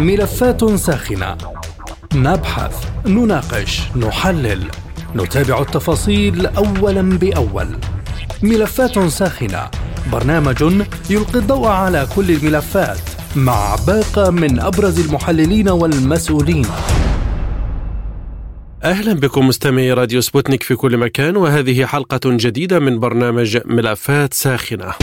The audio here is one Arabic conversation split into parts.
ملفات ساخنة. نبحث نناقش نحلل. نتابع التفاصيل اولا بأول. ملفات ساخنة. برنامج يلقي الضوء على كل الملفات مع باقة من أبرز المحللين والمسؤولين. أهلا بكم مستمعي راديو سبوتنيك في كل مكان وهذه حلقة جديدة من برنامج ملفات ساخنة.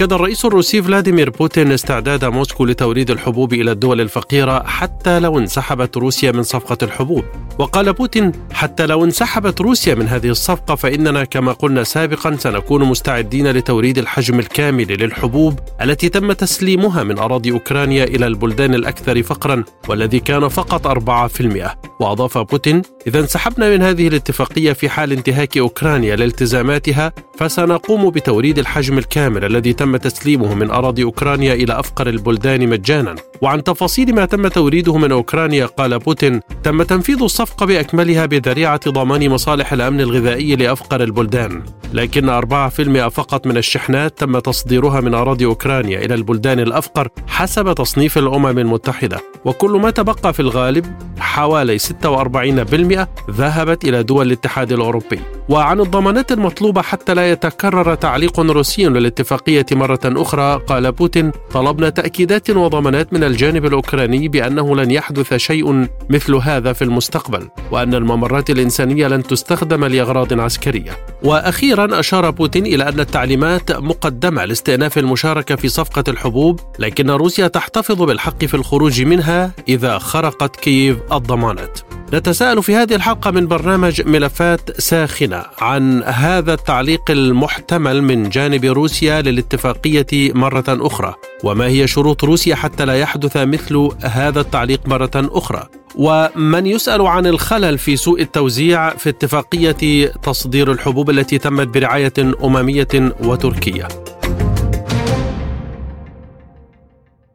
أكد الرئيس الروسي فلاديمير بوتين استعداد موسكو لتوريد الحبوب إلى الدول الفقيرة حتى لو انسحبت روسيا من صفقة الحبوب. وقال بوتين حتى لو انسحبت روسيا من هذه الصفقة فإننا كما قلنا سابقا سنكون مستعدين لتوريد الحجم الكامل للحبوب التي تم تسليمها من أراضي أوكرانيا إلى البلدان الأكثر فقرا والذي كان فقط 4% وأضاف بوتين إذا انسحبنا من هذه الاتفاقية في حال انتهاك أوكرانيا لالتزاماتها فسنقوم بتوريد الحجم الكامل الذي تم تسليمه من أراضي أوكرانيا إلى أفقر البلدان مجانا. وعن تفاصيل ما تم توريده من أوكرانيا قال بوتين تم تنفيذ الصفقة بأكملها بذريعة ضمان مصالح الأمن الغذائي لأفقر البلدان. لكن 4% فقط من الشحنات تم تصديرها من أراضي أوكرانيا إلى البلدان الأفقر حسب تصنيف الأمم المتحدة. وكل ما تبقى في الغالب حوالي 46% ذهبت إلى دول الاتحاد الأوروبي. وعن الضمانات المطلوبة حتى لا يتكرر تعليق روسي للاتفاقية مرة أخرى قال بوتين طلبنا تأكيدات وضمانات من الجانب الأوكراني بأنه لن يحدث شيء مثل هذا في المستقبل وأن الممرات الإنسانية لن تستخدم لأغراض عسكرية. وأخيرا أشار بوتين إلى أن التعليمات مقدمة لاستئناف المشاركة في صفقة الحبوب لكن روسيا تحتفظ بالحق في الخروج منها إذا خرقت كييف الضمانات. نتساءل في هذه الحلقة من برنامج ملفات ساخنة. عن هذا التعليق المحتمل من جانب روسيا للاتفاقية مرة أخرى. وما هي شروط روسيا حتى لا يحدث مثل هذا التعليق مرة أخرى؟ ومن يسأل عن الخلل في سوء التوزيع في اتفاقية تصدير الحبوب التي تمت برعاية أممية وتركية.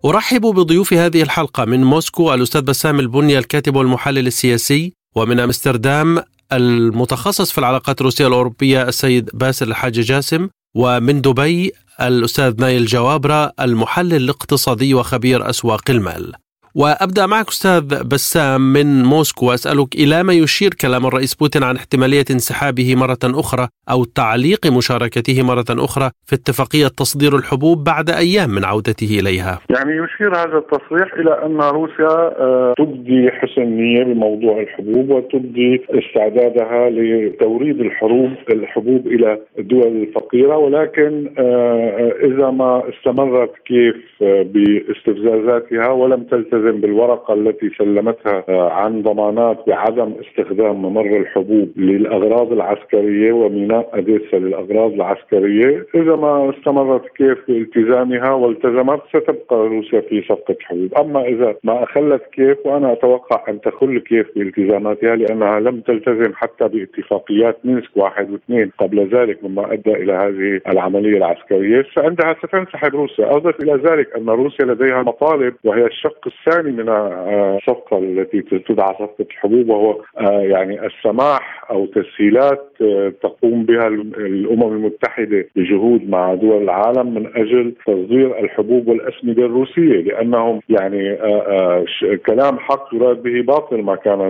أرحب بضيوف هذه الحلقة من موسكو الأستاذ بسام البني الكاتب والمحلل السياسي ومن أمستردام المتخصص في العلاقات الروسية الأوروبية السيد باسل الحاج جاسم ومن دبي الأستاذ نايل جوابرة المحلل الاقتصادي وخبير أسواق المال. وأبدأ معك أستاذ بسام من موسكو وأسألك إلى ما يشير كلام الرئيس بوتين عن احتمالية انسحابه مرة أخرى أو تعليق مشاركته مرة أخرى في اتفاقية تصدير الحبوب بعد أيام من عودته إليها. يعني يشير هذا التصريح إلى أن روسيا آه، تبدي حسن نية بموضوع الحبوب وتبدي استعدادها لتوريد الحروب الحبوب إلى الدول الفقيرة ولكن آه، إذا ما استمرت كيف آه، باستفزازاتها ولم تلتزم تلتزم بالورقة التي سلمتها آه، عن ضمانات بعدم استخدام ممر الحبوب للأغراض العسكرية وميناء اديسا للأغراض العسكرية، إذا ما استمرت كيف بالتزامها والتزمت ستبقى روسيا في صفقه حبوب، أما إذا ما أخلت كيف وأنا أتوقع أن تخل كيف بالتزاماتها لأنها لم تلتزم حتى باتفاقيات مينسك واحد واثنين قبل ذلك مما أدى إلى هذه العملية العسكرية، فعندها ستنسحب روسيا، أضف إلى ذلك أن روسيا لديها مطالب وهي الشق الثاني الثاني من الصفقة التي تدعى صفقة الحبوب وهو آه، يعني السماح أو تسهيلات آه، تقوم بها الأمم المتحدة بجهود مع دول العالم من أجل تصدير الحبوب والأسمدة الروسية لأنهم يعني آه، كلام حق يراد به باطل ما كان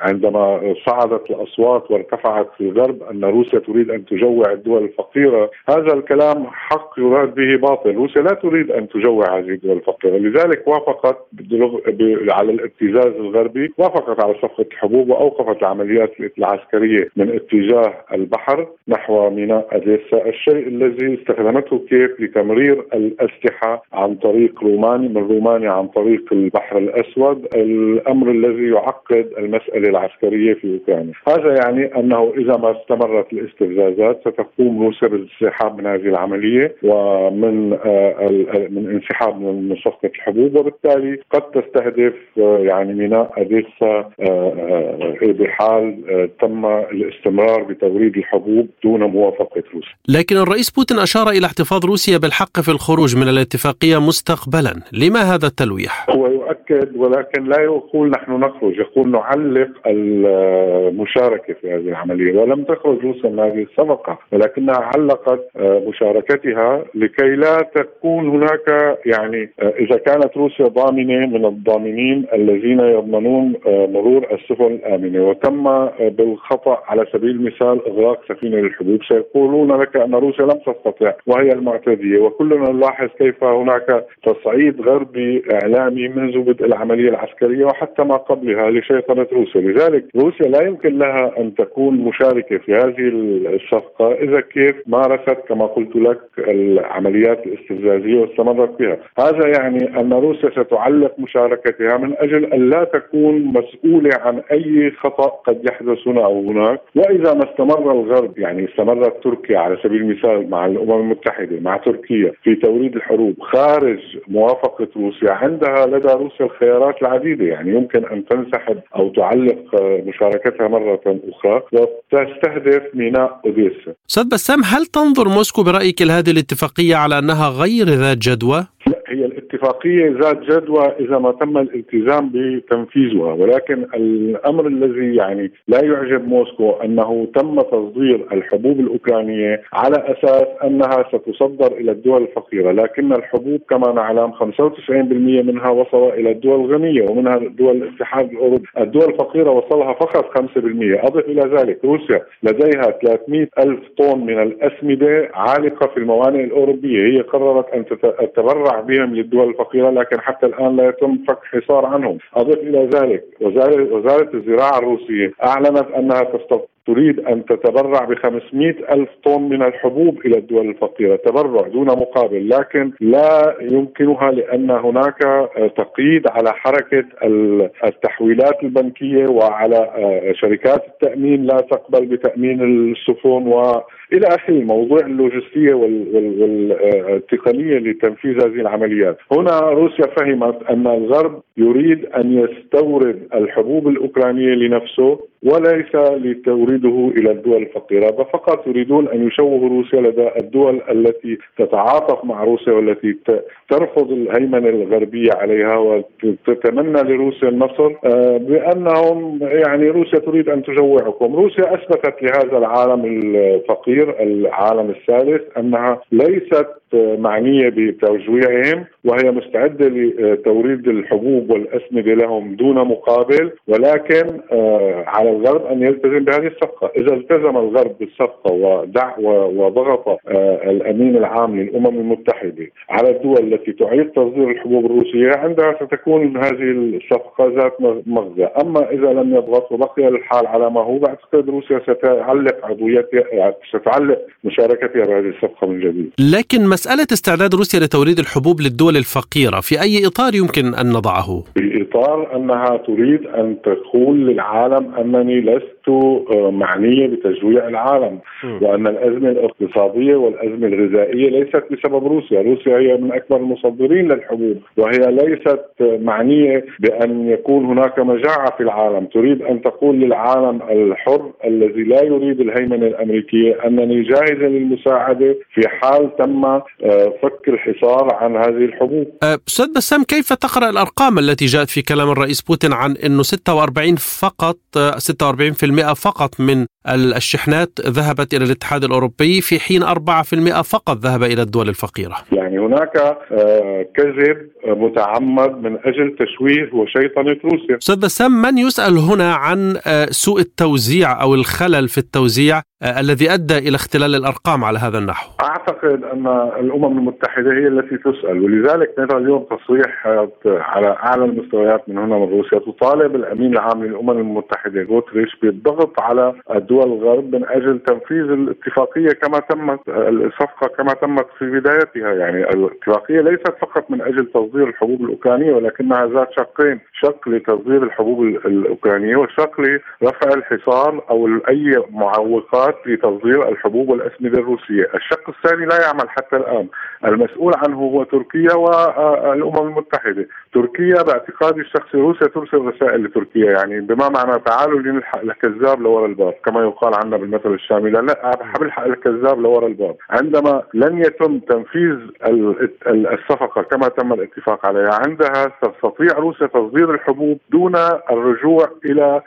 عندما صعدت الأصوات وارتفعت في الغرب أن روسيا تريد أن تجوع الدول الفقيرة. هذا الكلام حق يراد به باطل. روسيا لا تريد أن تجوع هذه الدول الفقيرة لذلك وافقت على الابتزاز الغربي وافقت على صفقة الحبوب وأوقفت العمليات العسكرية من اتجاه البحر نحو ميناء أديسا. الشيء الذي استخدمته كيف لتمرير الأسلحة عن طريق رومانيا من رومانيا عن طريق البحر الأسود الأمر الذي يعقد المسألة العسكرية في أوكرانيا. هذا يعني أنه إذا ما استمرت الاستفزازات ستقوم روسيا بالانسحاب من هذه العملية ومن آه، من انسحاب من صفقة الحبوب وبالتالي قد تستهدف يعني ميناء أديسا بحال تم الاستمرار بتوريد الحبوب دون موافقة روسيا. لكن الرئيس بوتين أشار إلى احتفاظ روسيا بالحق في الخروج من الاتفاقية مستقبلا، لما هذا التلويح؟ هو يؤكد ولكن لا يقول نحن نخرج، يقول نعلق المشاركة في هذه العملية، ولم تخرج روسيا من هذه الصفقة، ولكنها علقت مشاركتها لكي لا تكون هناك يعني إذا كانت روسيا ضامنة من الضامنين الذين يضمنون مرور السفن الآمنة، وتم بالخطأ على سبيل المثال إغلاق سفينة للحدود. سيقولون لك أن روسيا لم تستطع وهي المعتدية. وكلنا نلاحظ كيف هناك تصعيد غربي إعلامي منذ بدء العملية العسكرية وحتى ما قبلها لشيطنة روسيا، لذلك روسيا لا يمكن لها أن تكون مشاركة في هذه الصفقة إذا كيف مارست كما قلت لك العمليات الاستفزازية واستمرت بها، هذا يعني أن روسيا ستعلق مشاركتها من أجل أن لا تكون مسؤولة عن أي خطأ قد يحدث هنا أو هناك، وإذا ما استمر الغرب يعني استمرت تركيا على سبيل المثال مع الأمم المتحدة مع تركيا في توريد الحروب خارج موافقة روسيا عندها لدى روسيا الخيارات العديدة يعني يمكن أن تنسحب أو تعلق مشاركتها مرة أخرى وتستهدف ميناء أوديسا. أستاذ بسام هل تنظر موسكو برأيك لهذه الاتفاقية على أنها غير ذات جدوى؟ هي الاتفاقية ذات جدوى إذا ما تم الالتزام بتنفيذها ولكن الأمر الذي يعني لا يعجب موسكو أنه تم تصدير الحبوب الأوكرانية على أساس أنها ستصدر إلى الدول الفقيرة لكن الحبوب كما نعلم 95% منها وصل إلى الدول الغنية ومنها دول الاتحاد الأوروبي. الدول الفقيرة وصلها فقط 5% أضف إلى ذلك روسيا لديها 300 ألف طن من الأسمدة عالقة في الموانئ الأوروبية. هي قررت أن تتبرع بهم للدول الفقيره لكن حتى الآن لا يتم فك حصار عنهم، أضف إلى ذلك وزاره الزراعة الروسية أعلنت أنها تريد أن تتبرع ب 500 ألف طن من الحبوب إلى الدول الفقيرة. تبرع دون مقابل لكن لا يمكنها لأن هناك تقييد على حركة التحويلات البنكية وعلى شركات التأمين لا تقبل بتأمين السفن والى آخره موضوع اللوجستية والتقنيه لتنفيذ هذه العمليات، هنا روسيا فهمت أن الغرب يريد أن يستورد الحبوب الأوكرانية لنفسه وليس لتوريده إلى الدول الفقيرة فقط يريدون أن يشوهوا روسيا لدى الدول التي تتعاطف مع روسيا والتي ترفض الهيمنة الغربية عليها وتتمنى لروسيا النصر آه، بأنهم يعني روسيا تريد أن تجوعكم، روسيا أثبتت لهذا العالم الفقير العالم الثالث أنها ليست معنية بتجويعهم وهي مستعدة لتوريد الحبوب والأسمدة لهم دون مقابل ولكن آه، على الغرب أن يلتزم بهذه الصفقة، إذا التزم الغرب بالصفقة ودع وضغط آه، الأمين العام للأمم المتحدة على الدول التي تعيد تصدير الحبوب الروسية عندها ستكون هذه الصفقة ذات مغزى، أما إذا لم يضغط وبقي الحال على ما هو بعتقد روسيا ستعلق عضويتها ستعلق مشاركتها بهذه الصفقة من جديد. لكن مسألة استعداد روسيا لتوريد الحبوب للدول الفقيرة في أي إطار يمكن أن نضعه؟ في إطار أنها تريد أن تقول للعالم أنني لست آه، معنية بتجويع العالم وان الأزمة الاقتصادية والأزمة الغذائية ليست بسبب روسيا، روسيا هي من أكبر المصدرين للحبوب وهي ليست معنية بأن يكون هناك مجاعة في العالم، تريد أن تقول للعالم الحر الذي لا يريد الهيمنة الأمريكية أنني جاهزه للمساعدة في حال تم آه، فك الحصار عن هذه الحبوب. أستاذ بسام كيف تقرأ الأرقام التي جاءت في كلام الرئيس بوتين عن إنه 46 فقط 46% فقط من الشحنات ذهبت إلى الاتحاد الأوروبي في حين 4% فقط ذهب إلى الدول الفقيرة يعني هناك آه، كذب متعمد من أجل تشويه وشيطنة روسيا أستاذ بسام من يسأل هنا عن آه، سوء التوزيع أو الخلل في التوزيع آه، الذي أدى إلى اختلال الأرقام على هذا النحو؟ أعتقد أن الأمم المتحدة هي التي تسأل ولذلك نرى اليوم تصريح على أعلى المستويات من هنا من روسيا تطالب الأمين العام للأمم المتحدة غوتريش بالضغط على الدول دول الغرب من أجل تنفيذ الاتفاقية كما تمت الصفقة كما تمت في بدايتها. يعني الاتفاقية ليست فقط من أجل تصدير الحبوب الأوكرانية ولكنها ذات شقين. شق لتصدير الحبوب الأوكرانية وشق لرفع الحصار أو أي معوقات لتصدير الحبوب والاسمده الروسية، الشق الثاني لا يعمل حتى الآن، المسؤول عنه هو تركيا والأمم المتحدة، تركيا باعتقادي الشخصي روسيا ترسل رسائل لتركيا يعني بما معنى تعالوا لنلحق الكذاب لورا الباب كما يقال عنا بالمثل الشامي. لا بنلحق الكذاب لورا الباب. عندما لن يتم تنفيذ الصفقة كما تم الاتفاق عليها عندها تستطيع روسيا تصدير الحبوب دون الرجوع إلى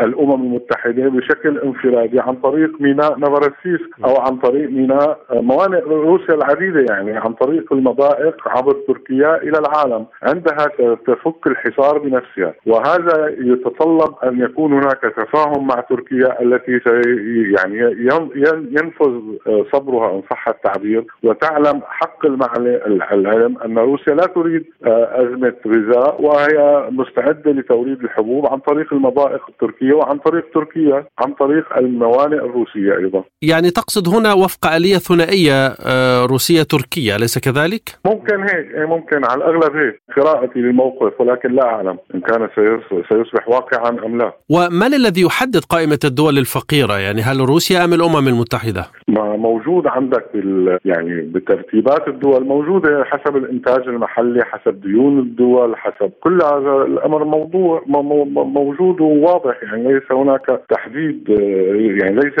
الأمم المتحدة بشكل انفرادي عن طريق ميناء نفرسيس أو عن طريق ميناء موانئ روسيا العديدة يعني عن طريق المضائق عبر تركيا إلى العالم. عندها تفك الحصار بنفسها وهذا يتطلب أن يكون هناك تفاهم مع تركيا التي يعني ينفذ صبرها إن صح التعبير وتعلم حق العلم أن روسيا لا تريد أزمة غذاء وهي مستعدة لتوريد الحبوب عن طريق المضائق التركية. تركيا وعن طريق تركيا عن طريق الموانئ الروسية أيضا. يعني تقصد هنا وفق آلية ثنائية آه، روسية تركيا أليس كذلك؟ ممكن هيك إيه، ممكن. على الأغلب هيك. قراءتي للموقف ولكن لا أعلم إن كان سيصبح واقعا أم لا. ومن الذي يحدد قائمة الدول الفقيرة؟ يعني هل روسيا أم الأمم المتحدة؟ ما موجود عندك بال يعني بترتيبات الدول موجودة حسب الإنتاج المحلي حسب ديون الدول حسب كل هذا الأمر موضوع موجود وواضح يعني. يعني ليس هناك تحديد يعني ليس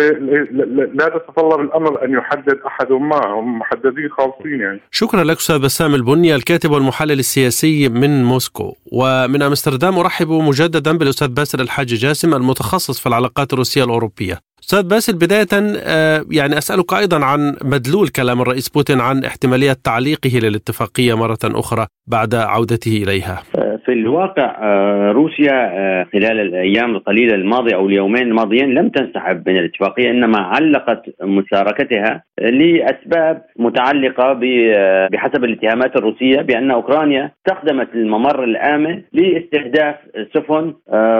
لا يتطلب الأمر أن يحدد أحد ما هم محددين خالصين يعني. شكرا لك أستاذ بسام البني الكاتب والمحلل السياسي من موسكو. ومن أمستردام أرحب مجددا بالأستاذ باسل الحاج جاسم المتخصص في العلاقات الروسية الأوروبية. أستاذ باسل بداية آه، يعني أسألك أيضا عن مدلول كلام الرئيس بوتين عن احتمالية تعليقه للاتفاقية مرة أخرى بعد عودته إليها. آه، في الواقع آه، روسيا خلال الأيام القليلة الماضية أو اليومين الماضيين لم تنسحب من الاتفاقيه إنما علقت مشاركتها لأسباب متعلقة بحسب الاتهامات الروسية بأن أوكرانيا استخدمت الممر الآمن لاستهداف سفن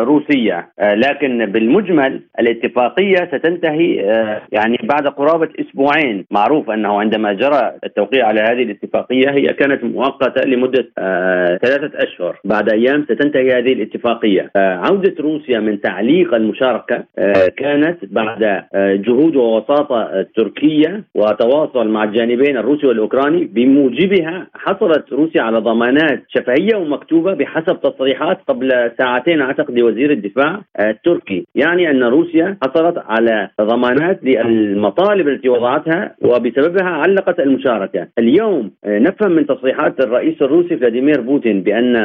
روسية. لكن بالمجمل الاتفاقية ستنتهي آه، يعني بعد قرابة أسبوعين. معروف أنه عندما جرى التوقيع على هذه الاتفاقية هي كانت مؤقتة لمدة آه، ثلاثة أشهر. بعد أيام ستنتهي هذه الاتفاقية آه، عودة روسيا من تعليق المشاركة كانت بعد جهود ووساطة تركية وتواصل مع الجانبين الروسي والأوكراني بموجبها حصلت روسيا على ضمانات شفهية ومكتوبة بحسب تصريحات قبل ساعتين أعتقد لوزير الدفاع التركي يعني أن روسيا حصلت على ضمانات للمطالب التي وضعتها وبسببها علقت المشاركة. اليوم آه، نفهم من تصريحات الرئيس الروسي فلاديمير بوتين بأن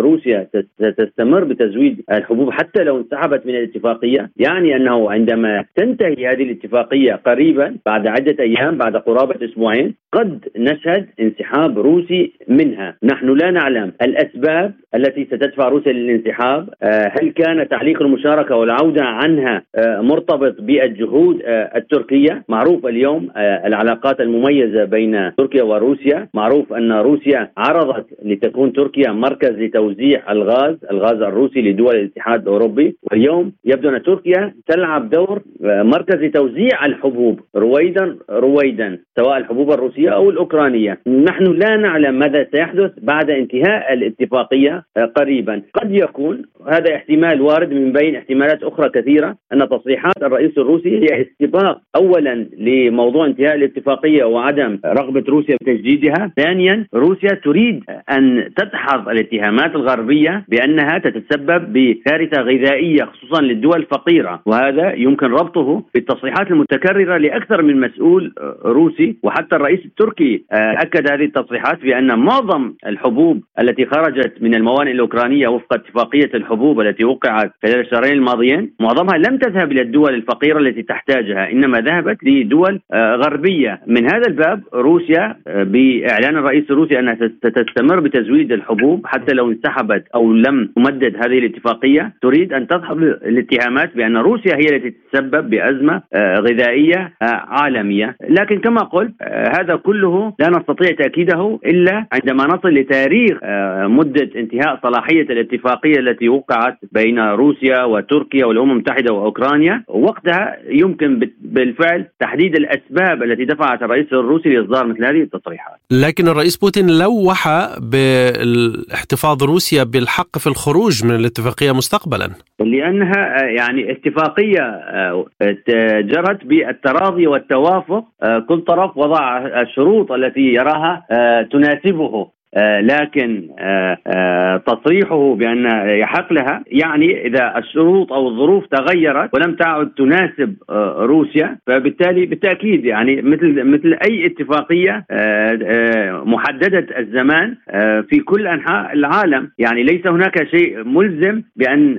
روسيا ستستمر بتزويد الحبوب حتى لو انسحبت من الاتفاقية، يعني أنه عندما تنتهي هذه الاتفاقية قريبا بعد عدة أيام بعد قرابة أسبوعين قد نشهد انسحاب روسي منها، نحن لا نعلم الأسباب التي ستدفع روسيا للانسحاب، آه، هل كان تعليق المشاركة والعودة عنها آه، مرتبط بالجهود آه، التركية؟ معروف اليوم العلاقات المميزة بين تركيا وروسيا. معروف أن روسيا عرضت لتكون تركيا مركز لتوزيع الغاز الغاز الروسي لدول الاتحاد الأوروبي. واليوم يبدو أن تركيا تلعب دور آه، مركز لتوزيع الحبوب رويدا رويدا سواء الحبوب الروسية أو الأوكرانية. نحن لا نعلم ماذا سيحدث بعد انتهاء الاتفاقية قريبا. قد يكون هذا احتمال وارد من بين احتمالات أخرى كثيرة أن تصريحات الرئيس الروسي هي استباق اولا لموضوع انتهاء الاتفاقية وعدم رغبة روسيا بتجديدها، ثانيا روسيا تريد أن تدحض الاتهامات الغربية بأنها تتسبب بكارثة غذائية خصوصا للدول الفقيرة، وهذا يمكن ربطه بالتصريحات المتكررة لأكثر من مسؤول روسي وحتى الرئيس التركي أكد هذه التصريحات بأن معظم الحبوب التي خرجت من الموانئ الأوكرانية وفق اتفاقية الحبوب التي وقعت خلال الشهرين الماضيين معظمها لم تذهب إلى الدول الفقيرة التي تحتاجها إنما ذهبت لدول آه، غربية. من هذا الباب روسيا آه، بإعلان الرئيس الروسي أنها ستستمر بتزويد الحبوب حتى لو انسحبت أو لم تمدد هذه الاتفاقية تريد أن تدخل الاتهامات بأن روسيا هي التي تتسبب بأزمة غذائية عالمية، لكن كما قلت هذا كله لا نستطيع تأكيده إلا عندما نصل لتاريخ مدة انتهاء صلاحية الاتفاقية التي وقعت بين روسيا وتركيا والأمم المتحدة وأوكرانيا، وقتها يمكن بالفعل تحديد الأسباب التي دفعت الرئيس الروسي لإصدار مثل هذه التصريحات. لكن الرئيس بوتين لوح باحتفاظ روسيا بالحق في الخروج من الاتفاقية مستقبلا. لأنها يعني اتفاقية آه، جرت بالتراضي والتوافق آه، كل طرف وضع الشروط التي يراها آه، تناسبه آه، لكن آه، آه، تصريحه بأن يحق لها يعني إذا الشروط أو الظروف تغيرت ولم تعد تناسب روسيا فبالتالي بالتأكيد يعني مثل مثل أي اتفاقية محددة الزمان في كل أنحاء العالم. يعني ليس هناك شيء ملزم بأن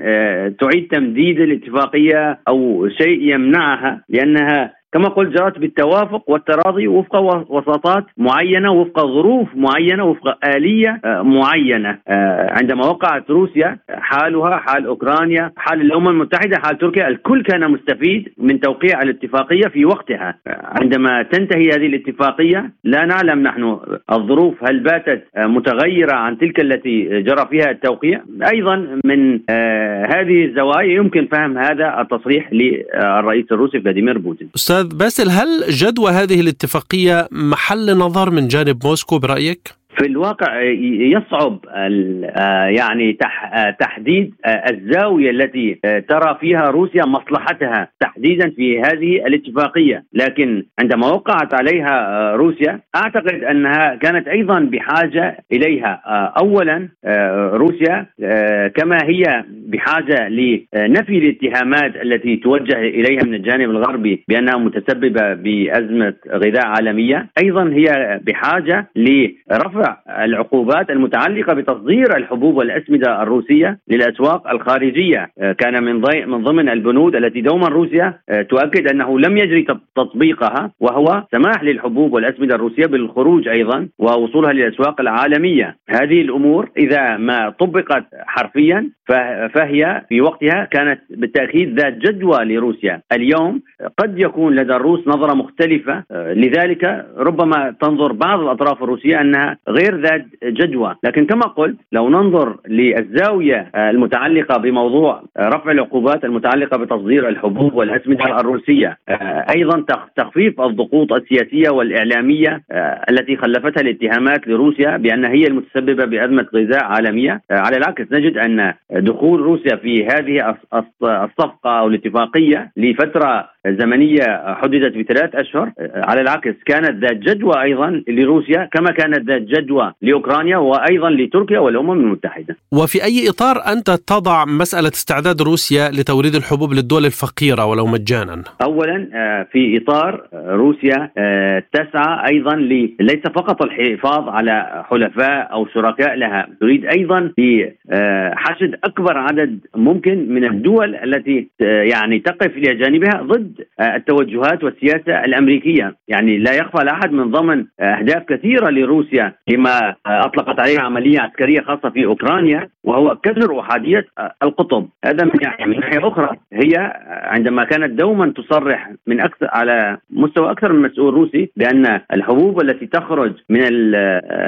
تعيد تمديد الاتفاقية أو شيء يمنعها لأنها كما قلت جرت بالتوافق والتراضي وفق وساطات معينة وفق ظروف معينة وفق آلية آه، معينة. آه، عندما وقعت روسيا حالها حال أوكرانيا حال الأمم المتحدة حال تركيا الكل كان مستفيد من توقيع الاتفاقية في وقتها. آه، عندما تنتهي هذه الاتفاقية لا نعلم نحن الظروف هل باتت متغيرة عن تلك التي جرى فيها التوقيع. أيضا من هذه الزوايا يمكن فهم هذا التصريح للرئيس الروسي فلاديمير بوتين. أستاذ باسل هل جدوى هذه الاتفاقية محل نظر من جانب موسكو برأيك؟ في الواقع يصعب آه، يعني آه، تحديد آه، الزاوية التي ترى فيها روسيا مصلحتها تحديدا في هذه الاتفاقية، لكن عندما وقعت عليها روسيا أعتقد أنها كانت أيضا بحاجة إليها، اولا روسيا كما هي بحاجة لنفي الاتهامات التي توجه إليها من الجانب الغربي بأنها متسببة بأزمة غذاء عالمية، أيضا هي بحاجة لرفع العقوبات المتعلقة بتصدير الحبوب والأسمدة الروسية للأسواق الخارجية. آه، كان من من ضمن البنود التي دوما روسيا آه، تؤكد أنه لم يجري تطبيقها وهو سماح للحبوب والأسمدة الروسية بالخروج أيضا ووصولها للأسواق العالمية. هذه الأمور إذا ما طبقت حرفيا فهي في وقتها كانت بالتأكيد ذات جدوى لروسيا. اليوم قد يكون لدى الروس نظرة مختلفة. آه، لذلك ربما تنظر بعض الأطراف الروسية أنها غير ذات جدوى. لكن كما قلت لو ننظر للزاوية المتعلقة بموضوع رفع العقوبات المتعلقة بتصدير الحبوب والأسمدة الروسية أيضا تخفيف الضغوط السياسية والإعلامية التي خلفتها الاتهامات لروسيا بأن هي المتسببة بأزمة غذاء عالمية. على العكس نجد أن دخول روسيا في هذه الصفقة أو الاتفاقية لفترة زمنية حددت بثلاث أشهر على العكس كانت ذات جدوى أيضا لروسيا كما كانت ذات جدوى لأوكرانيا وأيضا لتركيا والأمم المتحدة. وفي أي إطار أنت تضع مسألة استعداد روسيا لتوريد الحبوب للدول الفقيرة ولو مجانا؟ اولا آه، في إطار آه، روسيا آه، تسعى أيضا ليس فقط الحفاظ على حلفاء أو شركاء لها، تريد أيضا في حشد أكبر عدد ممكن من الدول التي يعني تقف إلى جانبها ضد التوجهات والسياسة الأمريكية، يعني لا يخفى على احد من ضمن أهداف كثيرة لروسيا لما أطلقت عليه عملية عسكرية خاصة في أوكرانيا وهو كسر احاديه القطب. هذا من ناحيه من ناحية أخرى هي عندما كانت دوما تصرح من أكثر على مستوى أكثر من مسؤول روسي بأن الحبوب التي تخرج من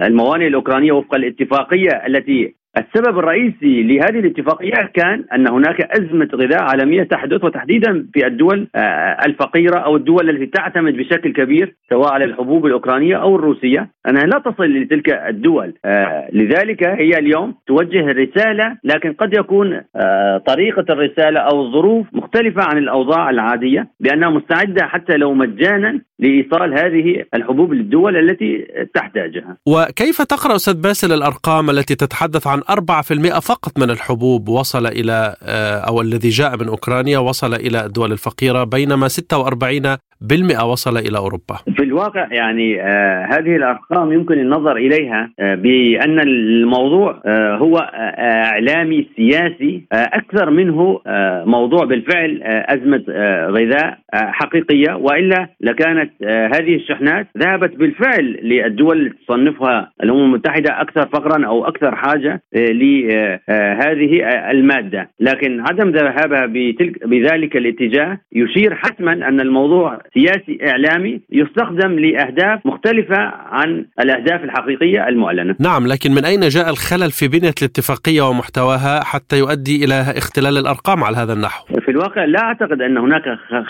الموانئ الأوكرانية وفق الاتفاقية التي السبب الرئيسي لهذه الاتفاقية كان أن هناك أزمة غذاء عالمية تحدث وتحديدا في الدول آه، الفقيرة أو الدول التي تعتمد بشكل كبير سواء على الحبوب الأوكرانية أو الروسية. أنها لا تصل لتلك الدول آه، لذلك هي اليوم توجه رسالة لكن قد يكون آه، طريقة الرسالة أو الظروف مختلفة عن الأوضاع العادية بأنها مستعدة حتى لو مجانا لإيصال هذه الحبوب للدول التي تحتاجها. وكيف تقرأ أستاذ باسل الأرقام التي تتحدث عن 4% فقط من الحبوب وصل إلى آه، أو الذي جاء من أوكرانيا وصل إلى الدول الفقيرة بينما 46 بالمئة وصل إلى أوروبا. الواقع يعني آه هذه الأرقام يمكن النظر إليها آه بأن الموضوع آه هو إعلامي سياسي أكثر منه موضوع بالفعل أزمة غذاء حقيقية. وإلا لكانت هذه الشحنات ذهبت بالفعل للدول تصنفها الأمم المتحدة أكثر فقرا أو أكثر حاجة لهذه المادة، لكن عدم ذهابها بتلك بذلك الاتجاه يشير حتما أن الموضوع سياسي إعلامي يستخدم لأهداف مختلفة عن الأهداف الحقيقية المعلنة. نعم لكن من أين جاء الخلل في بنية الاتفاقية ومحتواها حتى يؤدي إلى اختلال الأرقام على هذا النحو؟ في الواقع لا أعتقد أن هناك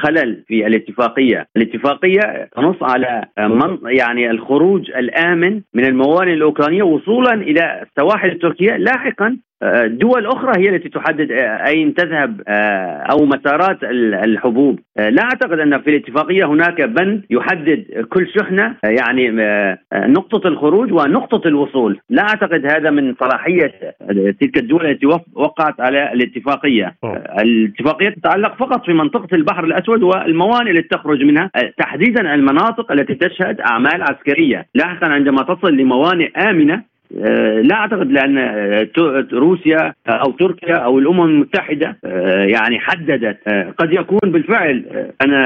خلل في الاتفاقية، الاتفاقية تنص على من يعني الخروج الآمن من الموانئ الأوكرانية وصولا إلى السواحل التركية لاحقا دول أخرى هي التي تحدد أين تذهب أو مسارات الحبوب. لا أعتقد أن في الاتفاقية هناك بند يحدد كل شحنة يعني نقطة الخروج ونقطة الوصول. لا أعتقد هذا من صلاحية تلك الدول التي وقعت على الاتفاقية. الاتفاقية تتعلق فقط في منطقة البحر الأسود والموانئ التي تخرج منها. تحديدا المناطق التي تشهد أعمال عسكرية لاحقا عندما تصل لموانئ آمنة لا أعتقد لأن روسيا أو تركيا أو الأمم المتحدة يعني حددت قد يكون بالفعل أنا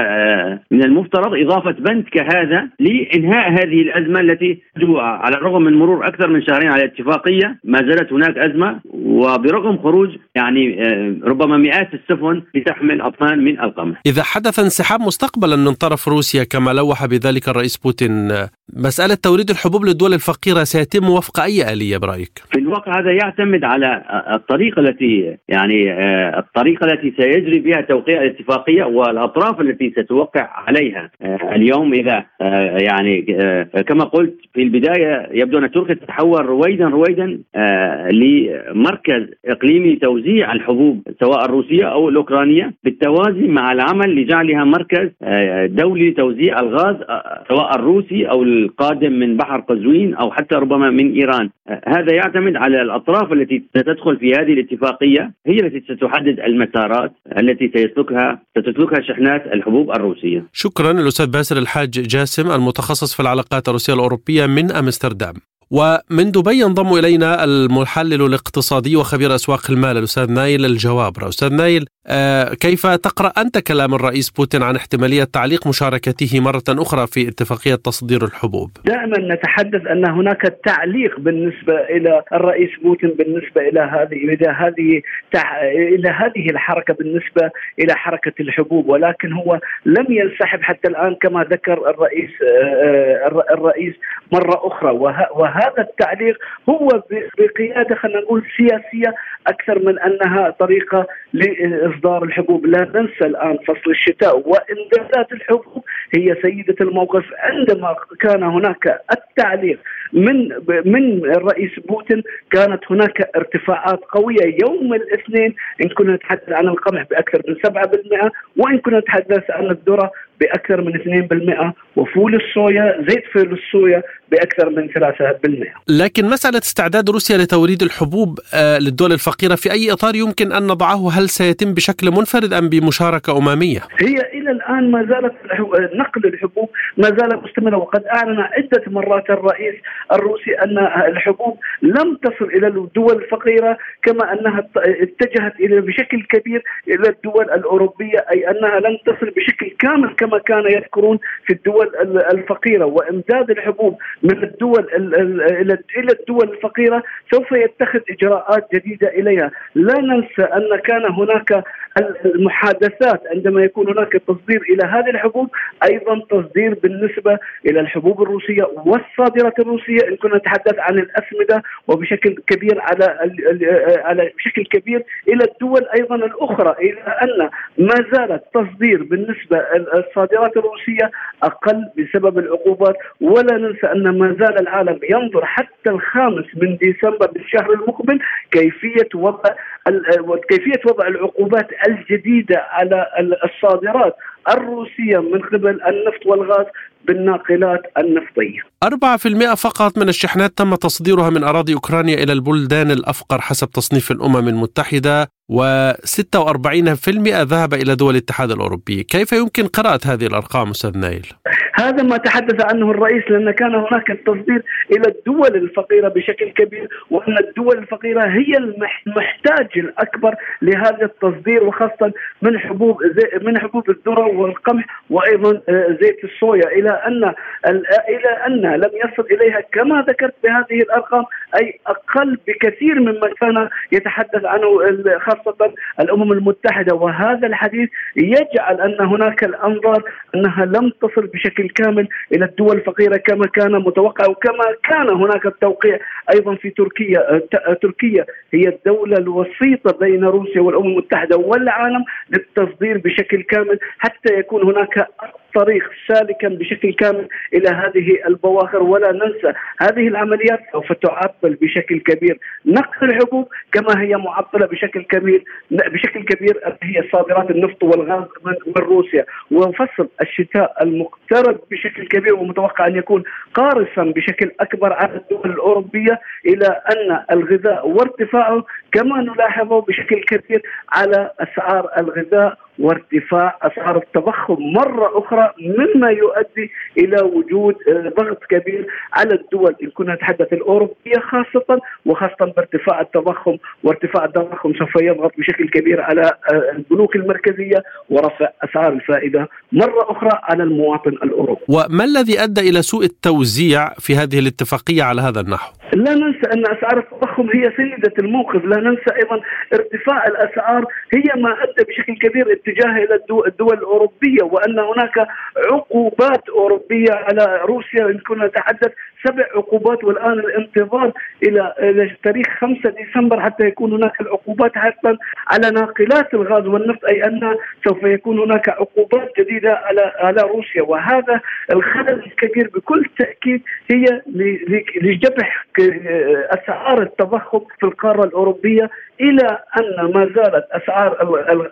من المفترض إضافة بند كهذا لإنهاء هذه الأزمة التي على الرغم من مرور أكثر من شهرين على الاتفاقيه ما زالت هناك أزمة وبرغم خروج يعني ربما مئات السفن لتحمل اطنان من القمح. إذا حدث انسحاب مستقبلا من طرف روسيا كما لوح بذلك الرئيس بوتين مسألة توريد الحبوب للدول الفقيرة سيتم وفق أي أي آلية برأيك؟ في الواقع هذا يعتمد على الطريقة التي يعني الطريقة التي سيجري بها توقيع الاتفاقية والأطراف التي ستوقع عليها اليوم إذا يعني كما قلت في البداية يبدو أن تركيا تتحول رويدا رويدا لمركز إقليمي لتوزيع الحبوب سواء الروسية أو الأوكرانية بالتوازي مع العمل لجعلها مركز دولي لتوزيع الغاز سواء الروسي أو القادم من بحر قزوين أو حتى ربما من هذا يعتمد على الأطراف التي ستدخل في هذه الاتفاقية هي التي ستحدد المسارات التي سيسلكها ستسلكها شحنات الحبوب الروسية. شكرا الأستاذ باسل الحاج جاسم المتخصص في العلاقات الروسية الأوروبية من أمستردام. ومن دبي ينضم إلينا المحلل الاقتصادي وخبير أسواق المال الأستاذ نايل الجوابرة، أستاذ نايل كيف تقرأ أنت كلام الرئيس بوتين عن احتمالية تعليق مشاركته مرة أخرى في اتفاقية تصدير الحبوب؟ دائما نتحدث أن هناك تعليق بالنسبة إلى الرئيس بوتين بالنسبة إلى هذه إلى هذه إلى هذه الحركة بالنسبة إلى حركة الحبوب. ولكن هو لم ينسحب حتى الآن كما ذكر الرئيس الرئيس مرة أخرى. وهذا التعليق هو بقيادة خلينا نقول سياسية أكثر من أنها طريقة لإصدار الحبوب، لا ننسى الآن فصل الشتاء وإمدادات الحبوب هي سيدة الموقف. عندما كان هناك التعليق من من الرئيس بوتين كانت هناك ارتفاعات قوية. يوم الاثنين إن كنا نتحدث عن القمح بأكثر من 7% وإن كنا نتحدث عن الذرة بأكثر من 2% وفول الصويا زيت فول الصويا بأكثر من 3%. لكن مسألة استعداد روسيا لتوريد الحبوب للدول الفقيرة في أي إطار يمكن أن نضعه هل سيتم بشكل منفرد أم بمشاركة أممية؟ هي إلى الآن ما زالت نقل الحبوب ما زال مستمرا وقد أعلن عدة مرات الرئيس الروسي أن الحبوب لم تصل إلى الدول الفقيرة كما أنها اتجهت إلى بشكل كبير إلى الدول الأوروبية أي أنها لم تصل بشكل كامل كما كان يذكرون في الدول الفقيرة. وإمداد الحبوب من الدول إلى الدول الفقيرة سوف يتخذ إجراءات جديدة إليها، لا ننسى أن كان هناك المحادثات عندما يكون هناك تصدير إلى هذه الحبوب أيضا تصدير بالنسبة إلى الحبوب الروسية والصادرات الروسية. إن كنا نتحدث عن الأسمدة وبشكل كبير على على بشكل كبير إلى الدول أيضا الأخرى إلى أن ما زالت تصدير بالنسبة الصادرات الروسية أقل بسبب العقوبات ولا ننسى أن ما زال العالم ينظر حتى الخامس من ديسمبر بالشهر المقبل كيفية وضع كيفية وضع العقوبات الجديدة على الصادرات. الروسية من قبل النفط والغاز بالناقلات النفطية. 4% فقط من الشحنات تم تصديرها من أراضي أوكرانيا إلى البلدان الأفقر حسب تصنيف الأمم المتحدة و46% ذهب إلى دول الاتحاد الأوروبي، كيف يمكن قراءة هذه الأرقام أستاذ نايل؟ هذا ما تحدث عنه الرئيس لأن كان هناك التصدير إلى الدول الفقيرة بشكل كبير وأن الدول الفقيرة هي المحتاج الأكبر لهذا التصدير وخاصة من حبوب من حبوب الذرة والقمح وأيضا آه، زيت الصويا. إلى أن إلى أن لم يصل إليها كما ذكرت بهذه الأرقام أي أقل بكثير مما كان يتحدث عنه خاصة الأمم المتحدة. وهذا الحديث يجعل أن هناك الأنظار أنها لم تصل بشكل كامل إلى الدول الفقيرة كما كان متوقع وكما كان هناك التوقيع أيضا في تركيا. تركيا هي الدولة الوسيطة بين روسيا والأمم المتحدة والعالم للتصدير بشكل كامل حتى يكون هناك طريق سالكا بشكل كامل إلى هذه البواخر. ولا ننسى هذه العمليات سوف تعطل بشكل كبير. نقل الحبوب كما هي معطلة بشكل كبير بشكل كبير هي صادرات النفط والغاز من روسيا. وفصل الشتاء المقترب بشكل كبير ومتوقع أن يكون قارصا بشكل أكبر على الدول الأوروبية إلى أن الغذاء وارتفاعه كما نلاحظه بشكل كبير على أسعار الغذاء. وارتفاع أسعار التضخم مرة أخرى مما يؤدي إلى وجود آه، ضغط كبير على الدول إن كنا نتحدث الأوروبية خاصة وخاصة بارتفاع التضخم وارتفاع التضخم سوف يضغط بشكل كبير على آه، البنوك المركزية ورفع أسعار الفائدة مرة أخرى على المواطن الأوروبي. وما الذي أدى إلى سوء التوزيع في هذه الاتفاقية على هذا النحو؟ لا ننسى أن أسعار التضخم هي سيدة الموقف، لا ننسى أيضا ارتفاع الأسعار هي ما أدى بشكل كبير اتجاه إلى الدول الأوروبية وأن هناك عقوبات أوروبية على روسيا إن كنا نتحدث سبع عقوبات والآن الانتظار إلى تاريخ 5 ديسمبر حتى يكون هناك العقوبات حتى على ناقلات الغاز والنفط أي أن سوف يكون هناك عقوبات جديدة على على روسيا. وهذا الخلل الكبير بكل تأكيد هي لجبح أسعار التضخم في القارة الأوروبية إلى أن ما زالت أسعار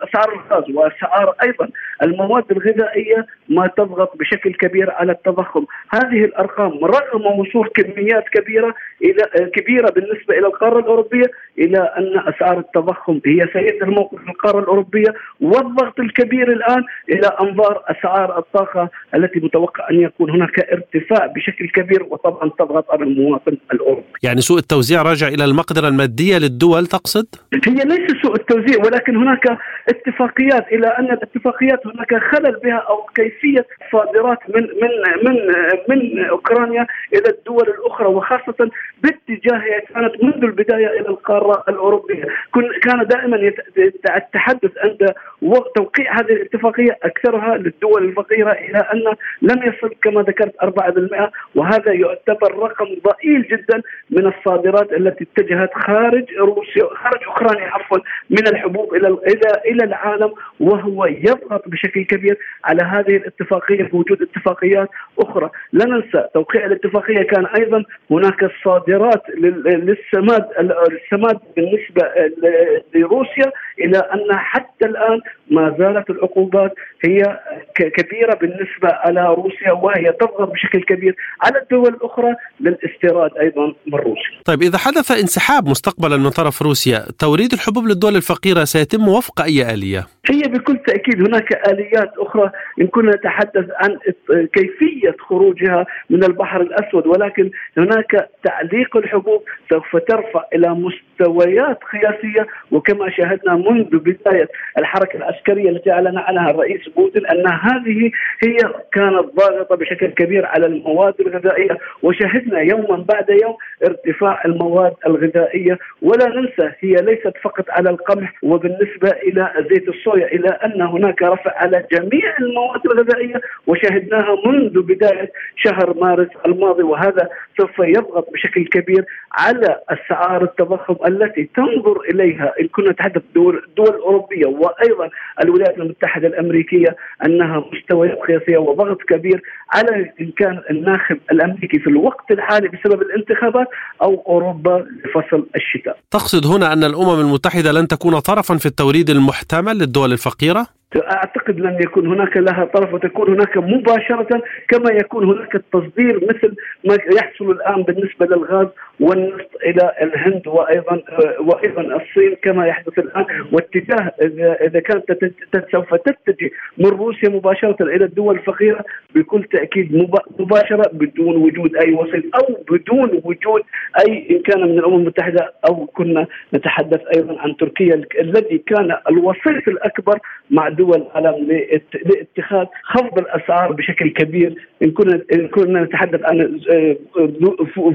أسعار الغاز وأسعار أيضا المواد الغذائية ما تضغط بشكل كبير على التضخم، هذه الأرقام رغم وصول كميات كبيرة إلى كبيرة بالنسبة إلى القارة الأوروبية إلى أن أسعار التضخم هي سيئة الموقف في القارة الأوروبية والضغط الكبير الآن إلى أنظار أسعار الطاقة التي متوقع أن يكون هناك ارتفاع بشكل كبير وطبعا تضغط على المواطن الأوروبي. يعني سوء التوزيع راجع إلى المقدرة المادية للدول تقصد؟ هي ليس سوء التوزيع ولكن هناك اتفاقيات إلى أن الاتفاقيات هناك خلل بها أو كيفية صادرات من من من من أوكرانيا إلى الدول الأخرى وخاصة باتجاهها كانت منذ البداية إلى القارة الأوروبية، كان دائما التحدث عند توقيع هذه الاتفاقية أكثرها للدول الفقيرة إلى أن لم يصل كما ذكرت 4% وهذا يعتبر رقم ضئيل جدا من الصادرات التي اتجهت خارج روسيا خارج أوكرانيا عفوا من الحبوب إلى إلى إلى العالم وهو يضغط بشكل كبير على هذه الاتفاقية بوجود اتفاقيات أخرى، لا ننسى توقيع الاتفاقيه كان أيضا هناك الصادرات للسماد السماد بالنسبة لروسيا إلى أن حتى الآن ما زالت العقوبات هي كبيرة بالنسبة على روسيا وهي تضغط بشكل كبير على الدول الأخرى للاستيراد أيضا من روسيا. طيب إذا حدث انسحاب مستقبلا من طرف روسيا، توريد الحبوب للدول الفقيرة سيتم وفق أي آلية؟ هي بكل تأكيد هناك آليات أخرى إن كنا نتحدث عن كيفية خروجها من البحر الاسود ولكن هناك تعليق الحبوب سوف ترفع إلى مستويات قياسيه وكما شاهدنا منذ بداية الحركة العسكرية التي أعلن عنها الرئيس بوتين أن هذه هي كانت ضاغطة بشكل كبير على المواد الغذائية وشاهدنا يوما بعد يوم ارتفاع المواد الغذائية. ولا ننسى هي ليست فقط على القمح وبالنسبة إلى زيت الصويا إلى أن هناك رفع على جميع المواد الغذائية وشاهدناها منذ بداية شهر مارس الماضي. وهذا سوف يضغط بشكل كبير على اسعار التضخم التي تنظر إليها إن كنا نتحدث دول الدول الاوروبيه وأيضا الولايات المتحدة الأمريكية أنها مستويات قياسية وضغط كبير على ان كان الناخب الأمريكي في الوقت الحالي بسبب الانتخابات أو أوروبا لفصل الشتاء. تقصد هنا أن الأمم المتحدة لن تكون طرفا في التوريد المحتمل للدول الفقيرة؟ أعتقد لن يكون هناك لها طرف وتكون هناك مباشرة كما يكون هناك التصدير مثل ما يحصل الآن بالنسبة للغاز والنفط إلى الهند وأيضا وأيضا الصين كما يحدث الآن. واتجاه إذا كانت سوف تتجه من روسيا مباشرة إلى الدول الفقيرة بكل تأكيد مباشرة بدون وجود أي وسيط أو بدون وجود أي إن كان من الأمم المتحدة أو كنا نتحدث أيضا عن تركيا الذي كان الوسيط الأكبر مع دول العالم لاتخاذ خفض الأسعار بشكل كبير إن كنا إن كنا نتحدث عن آه،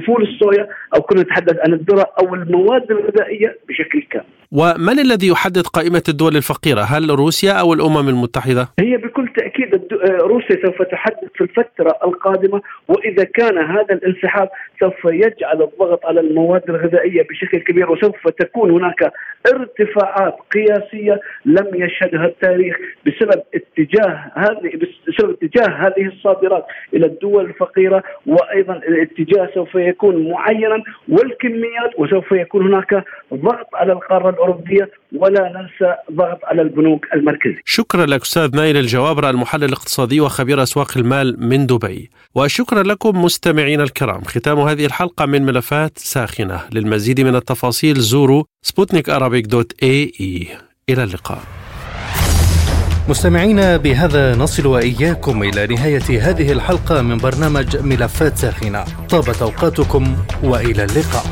فول الصويا أو كنا نتحدث عن الذرة أو المواد الغذائية بشكل كامل. ومن الذي يحدد قائمة الدول الفقيرة؟ هل روسيا أو الأمم المتحدة؟ هي بكل تأكيد آه، روسيا سوف تحدد في الفترة القادمة وإذا كان هذا الانسحاب سوف يجعل الضغط على المواد الغذائية بشكل كبير وسوف تكون هناك ارتفاعات قياسية لم يشهدها التاريخ بسبب اتجاه هذه بسبب اتجاه هذه الصادرات إلى الدول الفقيرة وأيضا الاتجاه سوف يكون معينا والكميات وسوف يكون هناك ضغط على القارة الأوروبية ولا ننسى ضغط على البنوك المركزية. شكرا لك أستاذ نايل الجوابره المحلل الاقتصادي وخبير أسواق المال من دبي. وشكرا لكم مستمعينا الكرام، ختام هذه الحلقة من ملفات ساخنة، للمزيد من التفاصيل زوروا سبوتنيك dot ae إلى اللقاء. مستمعينا بهذا نصل وإياكم إلى نهاية هذه الحلقة من برنامج ملفات ساخنة طابت أوقاتكم وإلى اللقاء